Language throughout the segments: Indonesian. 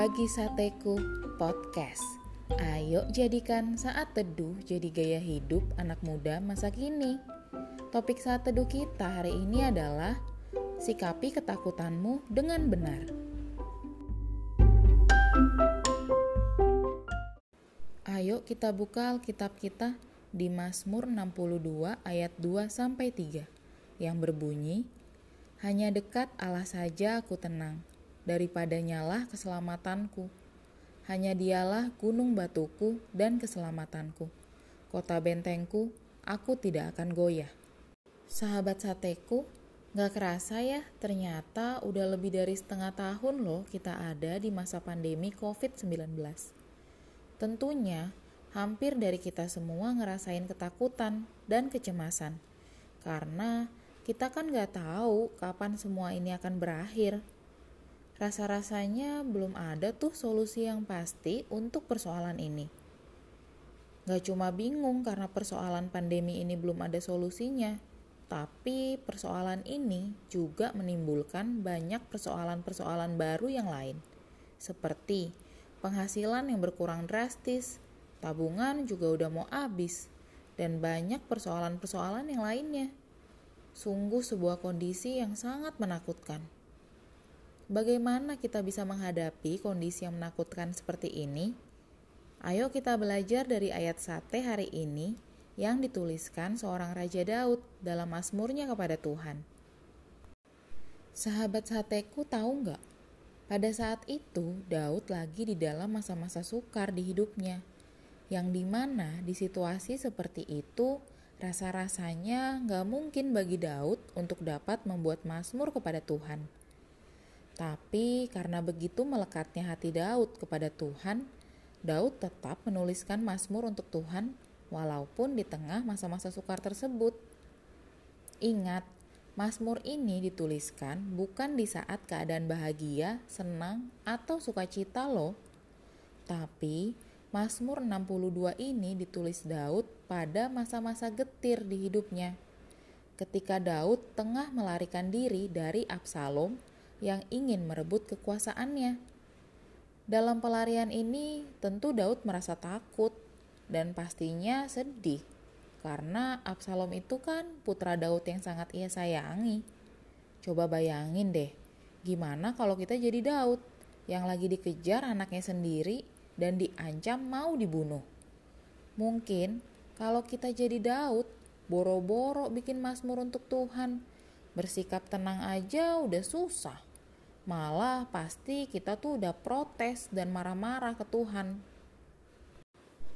bagi sateku podcast. Ayo jadikan saat teduh jadi gaya hidup anak muda masa kini. Topik saat teduh kita hari ini adalah sikapi ketakutanmu dengan benar. Ayo kita buka Alkitab kita di Mazmur 62 ayat 2 sampai 3 yang berbunyi Hanya dekat Allah saja aku tenang daripadanya lah keselamatanku. Hanya dialah gunung batuku dan keselamatanku. Kota bentengku, aku tidak akan goyah. Sahabat sateku, gak kerasa ya ternyata udah lebih dari setengah tahun loh kita ada di masa pandemi COVID-19. Tentunya, hampir dari kita semua ngerasain ketakutan dan kecemasan. Karena kita kan gak tahu kapan semua ini akan berakhir rasa-rasanya belum ada tuh solusi yang pasti untuk persoalan ini. Gak cuma bingung karena persoalan pandemi ini belum ada solusinya, tapi persoalan ini juga menimbulkan banyak persoalan-persoalan baru yang lain, seperti penghasilan yang berkurang drastis, tabungan juga udah mau habis, dan banyak persoalan-persoalan yang lainnya. Sungguh sebuah kondisi yang sangat menakutkan. Bagaimana kita bisa menghadapi kondisi yang menakutkan seperti ini? Ayo kita belajar dari ayat sate hari ini yang dituliskan seorang Raja Daud dalam Mazmurnya kepada Tuhan. Sahabat sateku tahu nggak? Pada saat itu Daud lagi di dalam masa-masa sukar di hidupnya, yang di mana di situasi seperti itu rasa-rasanya nggak mungkin bagi Daud untuk dapat membuat Mazmur kepada Tuhan tapi karena begitu melekatnya hati Daud kepada Tuhan, Daud tetap menuliskan Mazmur untuk Tuhan walaupun di tengah masa-masa sukar tersebut. Ingat, Mazmur ini dituliskan bukan di saat keadaan bahagia, senang, atau sukacita loh. Tapi Mazmur 62 ini ditulis Daud pada masa-masa getir di hidupnya. Ketika Daud tengah melarikan diri dari Absalom yang ingin merebut kekuasaannya. Dalam pelarian ini, tentu Daud merasa takut dan pastinya sedih karena Absalom itu kan putra Daud yang sangat ia sayangi. Coba bayangin deh, gimana kalau kita jadi Daud yang lagi dikejar anaknya sendiri dan diancam mau dibunuh. Mungkin kalau kita jadi Daud, boro-boro bikin mazmur untuk Tuhan, bersikap tenang aja udah susah. Malah pasti kita tuh udah protes dan marah-marah ke Tuhan.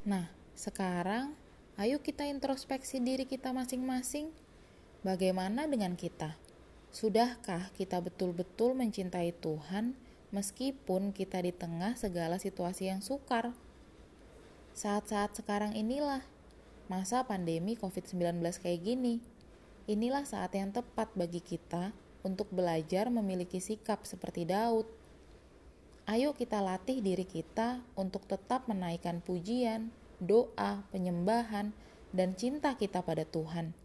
Nah, sekarang ayo kita introspeksi diri kita masing-masing. Bagaimana dengan kita? Sudahkah kita betul-betul mencintai Tuhan meskipun kita di tengah segala situasi yang sukar? Saat-saat sekarang inilah masa pandemi COVID-19 kayak gini. Inilah saat yang tepat bagi kita untuk belajar memiliki sikap seperti Daud. Ayo kita latih diri kita untuk tetap menaikkan pujian, doa, penyembahan, dan cinta kita pada Tuhan,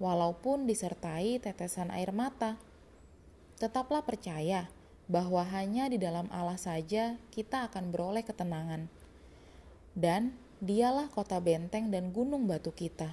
walaupun disertai tetesan air mata. Tetaplah percaya bahwa hanya di dalam Allah saja kita akan beroleh ketenangan, dan Dialah kota benteng dan gunung batu kita.